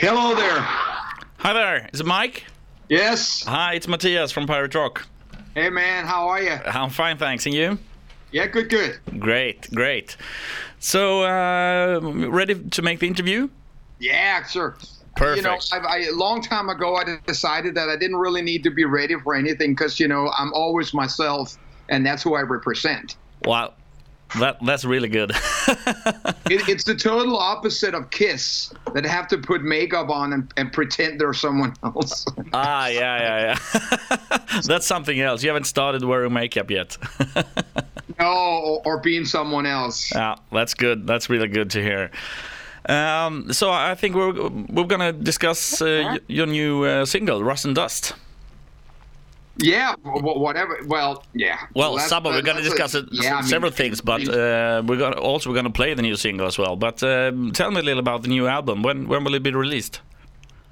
Hello there. Hi there, is it Mike? Yes. Hi, it's Matthias from Pirate Rock. Hey man, how are you? I'm fine, thanks. And you? Yeah, good, good. Great, great. So, uh, ready to make the interview? Yeah, sir. Perfect. You know, I, I, a long time ago, I decided that I didn't really need to be ready for anything because you know I'm always myself, and that's who I represent. Wow, that that's really good. It, it's the total opposite of Kiss that have to put makeup on and, and pretend they're someone else. ah, yeah, yeah, yeah. that's something else. You haven't started wearing makeup yet. no, or, or being someone else. Yeah, that's good. That's really good to hear. Um, so I think we're we're gonna discuss uh, y- your new uh, single, "Rust and Dust." Yeah, wh- wh- whatever. Well, yeah. Well, some we're gonna discuss it, yeah, I mean, several things, but uh, we're gonna also we're gonna play the new single as well. But um, tell me a little about the new album. When when will it be released?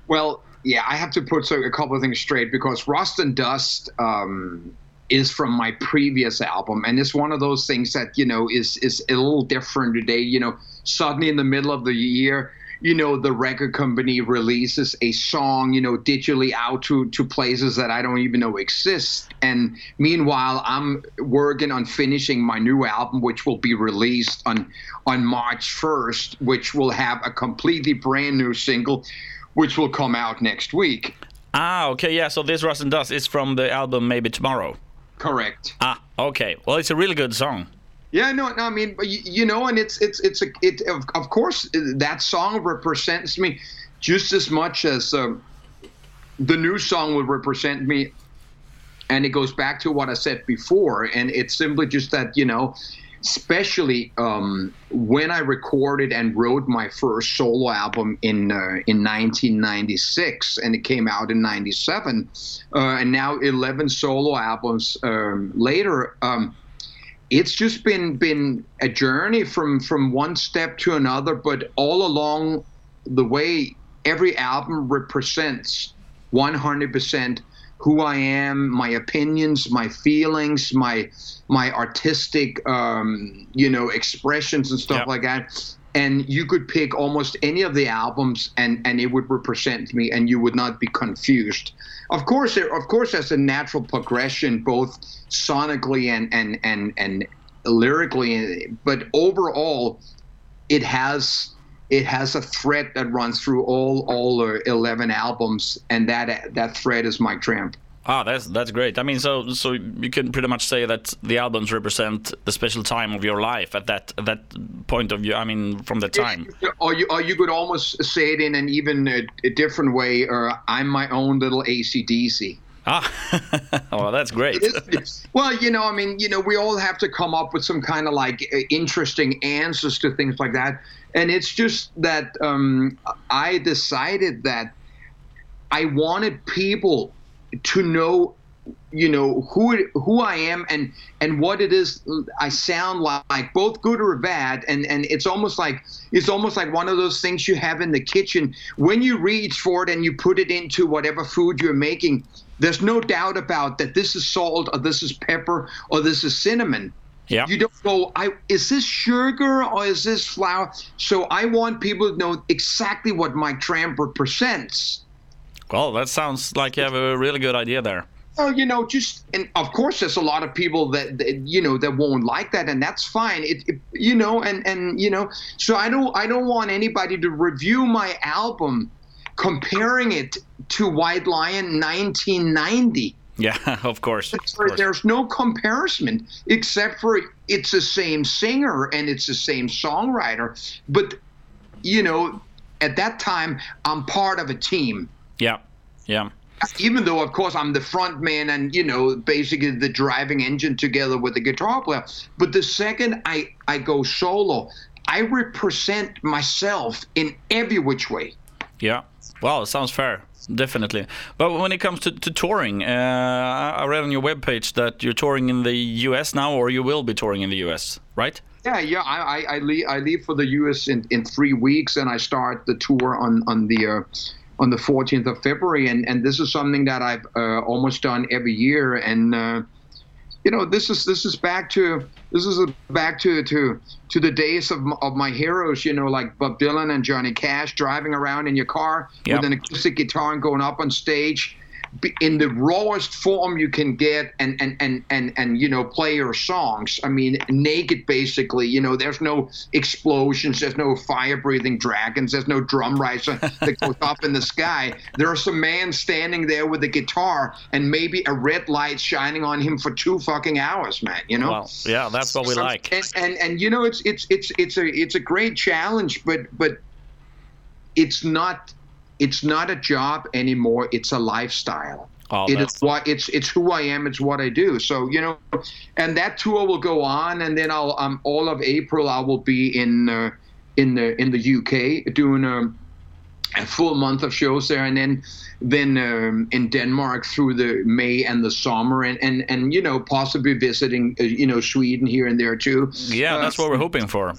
Well, yeah, I have to put so, a couple of things straight because Rust and Dust um, is from my previous album, and it's one of those things that you know is is a little different today. You know, suddenly in the middle of the year, you know, the record company releases a song, you know, digitally out to to places that I don't even know exist, and meanwhile, I'm working on finishing my new album, which will be released on on March 1st, which will have a completely brand new single which will come out next week. Ah, okay, yeah. So this Rust and Dust is from the album Maybe Tomorrow. Correct. Ah, okay. Well, it's a really good song. Yeah, no, no. I mean, you, you know, and it's it's it's a it of, of course that song represents me just as much as um, the new song would represent me, and it goes back to what I said before, and it's simply just that you know, especially um, when I recorded and wrote my first solo album in uh, in 1996, and it came out in '97, uh, and now 11 solo albums um, later. It's just been been a journey from from one step to another, but all along the way, every album represents 100% who I am, my opinions, my feelings, my my artistic, um, you know, expressions and stuff Yep. like that. And you could pick almost any of the albums, and and it would represent me, and you would not be confused. Of course, there, of course, there's a natural progression, both sonically and and and and lyrically, but overall, it has it has a thread that runs through all all uh, 11 albums and that that thread is Mike Tramp. Ah, that's that's great. I mean, so so you can pretty much say that the albums represent the special time of your life at that at that point of view. I mean, from the time. Or you or you could almost say it in an even a, a different way or I'm my own little AC/DC. Ah, oh, that's great. Well, you know, I mean, you know, we all have to come up with some kind of like uh, interesting answers to things like that. And it's just that um, I decided that I wanted people to know, you know, who it, who I am and and what it is I sound like, both good or bad. And and it's almost like it's almost like one of those things you have in the kitchen when you reach for it and you put it into whatever food you're making. There's no doubt about that. This is salt, or this is pepper, or this is cinnamon. Yeah. You don't go, I is this sugar or is this flour? So I want people to know exactly what Mike Tramp represents. Well, that sounds like you have a really good idea there. Well, you know, just and of course, there's a lot of people that, that you know that won't like that, and that's fine. It, it- you know, and and you know, so I don't I don't want anybody to review my album comparing it to White Lion 1990. Yeah, of course. Of course. There's no comparison except for it's the same singer and it's the same songwriter. But, you know, at that time, I'm part of a team. Yeah, yeah. Even though, of course, I'm the front man and, you know, basically the driving engine together with the guitar player. But the second I, I go solo, I represent myself in every which way. Yeah. Well, it sounds fair, definitely. But when it comes to, to touring, uh, I read on your webpage that you're touring in the US now, or you will be touring in the US, right? Yeah, yeah. I I, I, leave, I leave for the U.S. in, in three weeks, and I start the tour on on the uh, on the 14th of February. And and this is something that I've uh, almost done every year, and uh, you know, this is this is back to this is back to to to the days of of my heroes. You know, like Bob Dylan and Johnny Cash driving around in your car Yep. with an acoustic guitar and going up on stage in the rawest form you can get and and and and and you know play your songs. I mean naked basically you know there's no explosions there's no fire breathing dragons there's no drum riser that goes up in the sky. There's a man standing there with a guitar and maybe a red light shining on him for two fucking hours man you know? Well, yeah, that's what we Some- like. and, and and you know it's it's it's it's a it's a great challenge but but it's not it's not a job anymore it's a lifestyle Oh, it is what it's it's who I am. It's what I do. So you know, and that tour will go on, and then I'll um all of April I will be in uh, in the in the UK doing a, a full month of shows there, and then then um, in Denmark through the May and the summer, and and and you know possibly visiting uh, you know Sweden here and there too. yeah, Uh, that's what we're hoping for.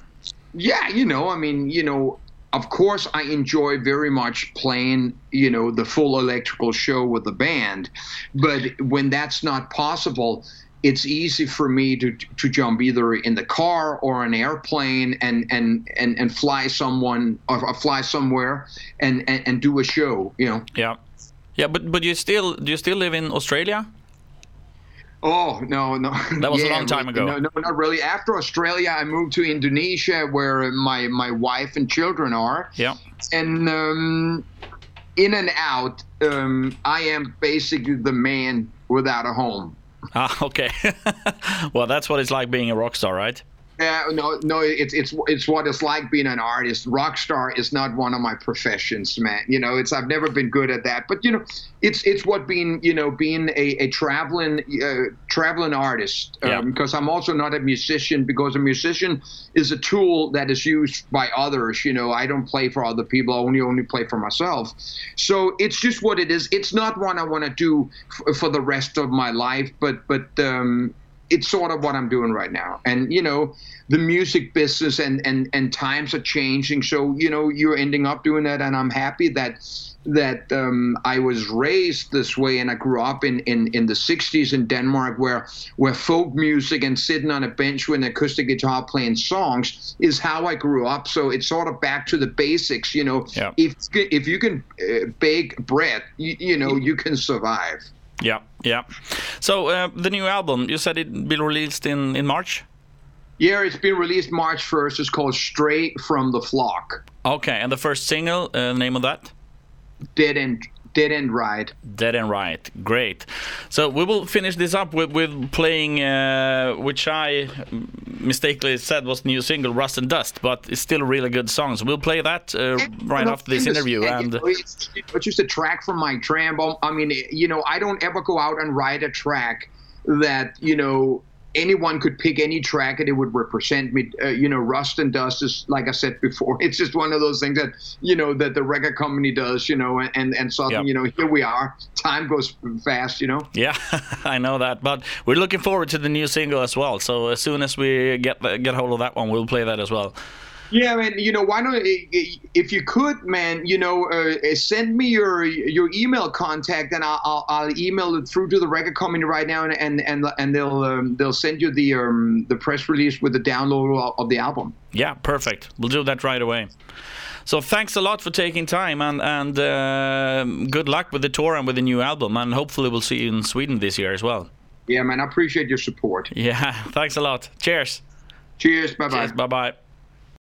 yeah, you know, I mean, you know, of course, I enjoy very much playing, you know, the full electrical show with the band, but when that's not possible, it's easy for me to to jump either in the car or an airplane and and and, and fly someone or, fly somewhere and, and and do a show, you know. Yeah, yeah, but but you still do you still live in Australia? Oh no, no. That was a long time ago. No, no, not really. After Australia, I moved to Indonesia, where my my wife and children are. Yeah. and um, in and out, um, I am basically the man without a home. Ah, okay. well, that's what it's like being a rock star, right? Yeah, no, no, it's it's it's what it's like being an artist. Rock star is not one of my professions, man. You know, it's I've never been good at that. But you know, it's it's what being you know being a, a traveling uh, traveling artist. Yeah. Because I'm also not a musician. Because a musician is a tool that is used by others. You know, I don't play for other people. I only only play for myself. So it's just what it is. It's not one I want to do f- for the rest of my life. But but um, it's sort of what I'm doing right now. And you know, the music business and and and times are changing. So you know, you're ending up doing that, and I'm happy that that um, I was raised this way, and I grew up in, in in the '60s in Denmark, where where folk music and sitting on a bench with an acoustic guitar playing songs is how I grew up. So it's sort of back to the basics. You know, Yeah. if if you can uh, bake bread, you, you know, you can survive. Yeah, yeah. So uh, the new album, you said it'd be released in in March. Yeah, it's been released March 1st. It's called Stray from the Flock. Okay, and the first single, uh, name of that? Dead End, Dead End Ride. Dead End Ride. Great. So we will finish this up with, with playing, uh, which I mistakenly said was the new single, Rust and Dust, but it's still a really good song. So we'll play that uh, right after this interview. And it's, it's just a track from Mike Tramp. I mean, you know, I don't ever go out and write a track that you know anyone could pick any track and it would represent me. Uh, you know, Rust and Dust is like I said before. It's just one of those things that you know that the record company does. You know, and and suddenly Yep. you know here we are. Time goes fast. You know. yeah, I know that. But we're looking forward to the new single as well. So as soon as we get get hold of that one, we'll play that as well. Yeah, man. You know, why don't if you could, man? You know, uh, send me your your email contact, and I'll, I'll, I'll email it through to the record company right now, and and and, and they'll um, they'll send you the um, the press release with the download of- the album. Yeah, perfect. We'll do that right away. So thanks a lot for taking time and and uh, good luck with the tour and with the new album and hopefully we'll see you in Sweden this year as well. Yeah, man. I appreciate your support. Yeah, thanks a lot. Cheers. Cheers. Bye bye. Bye bye.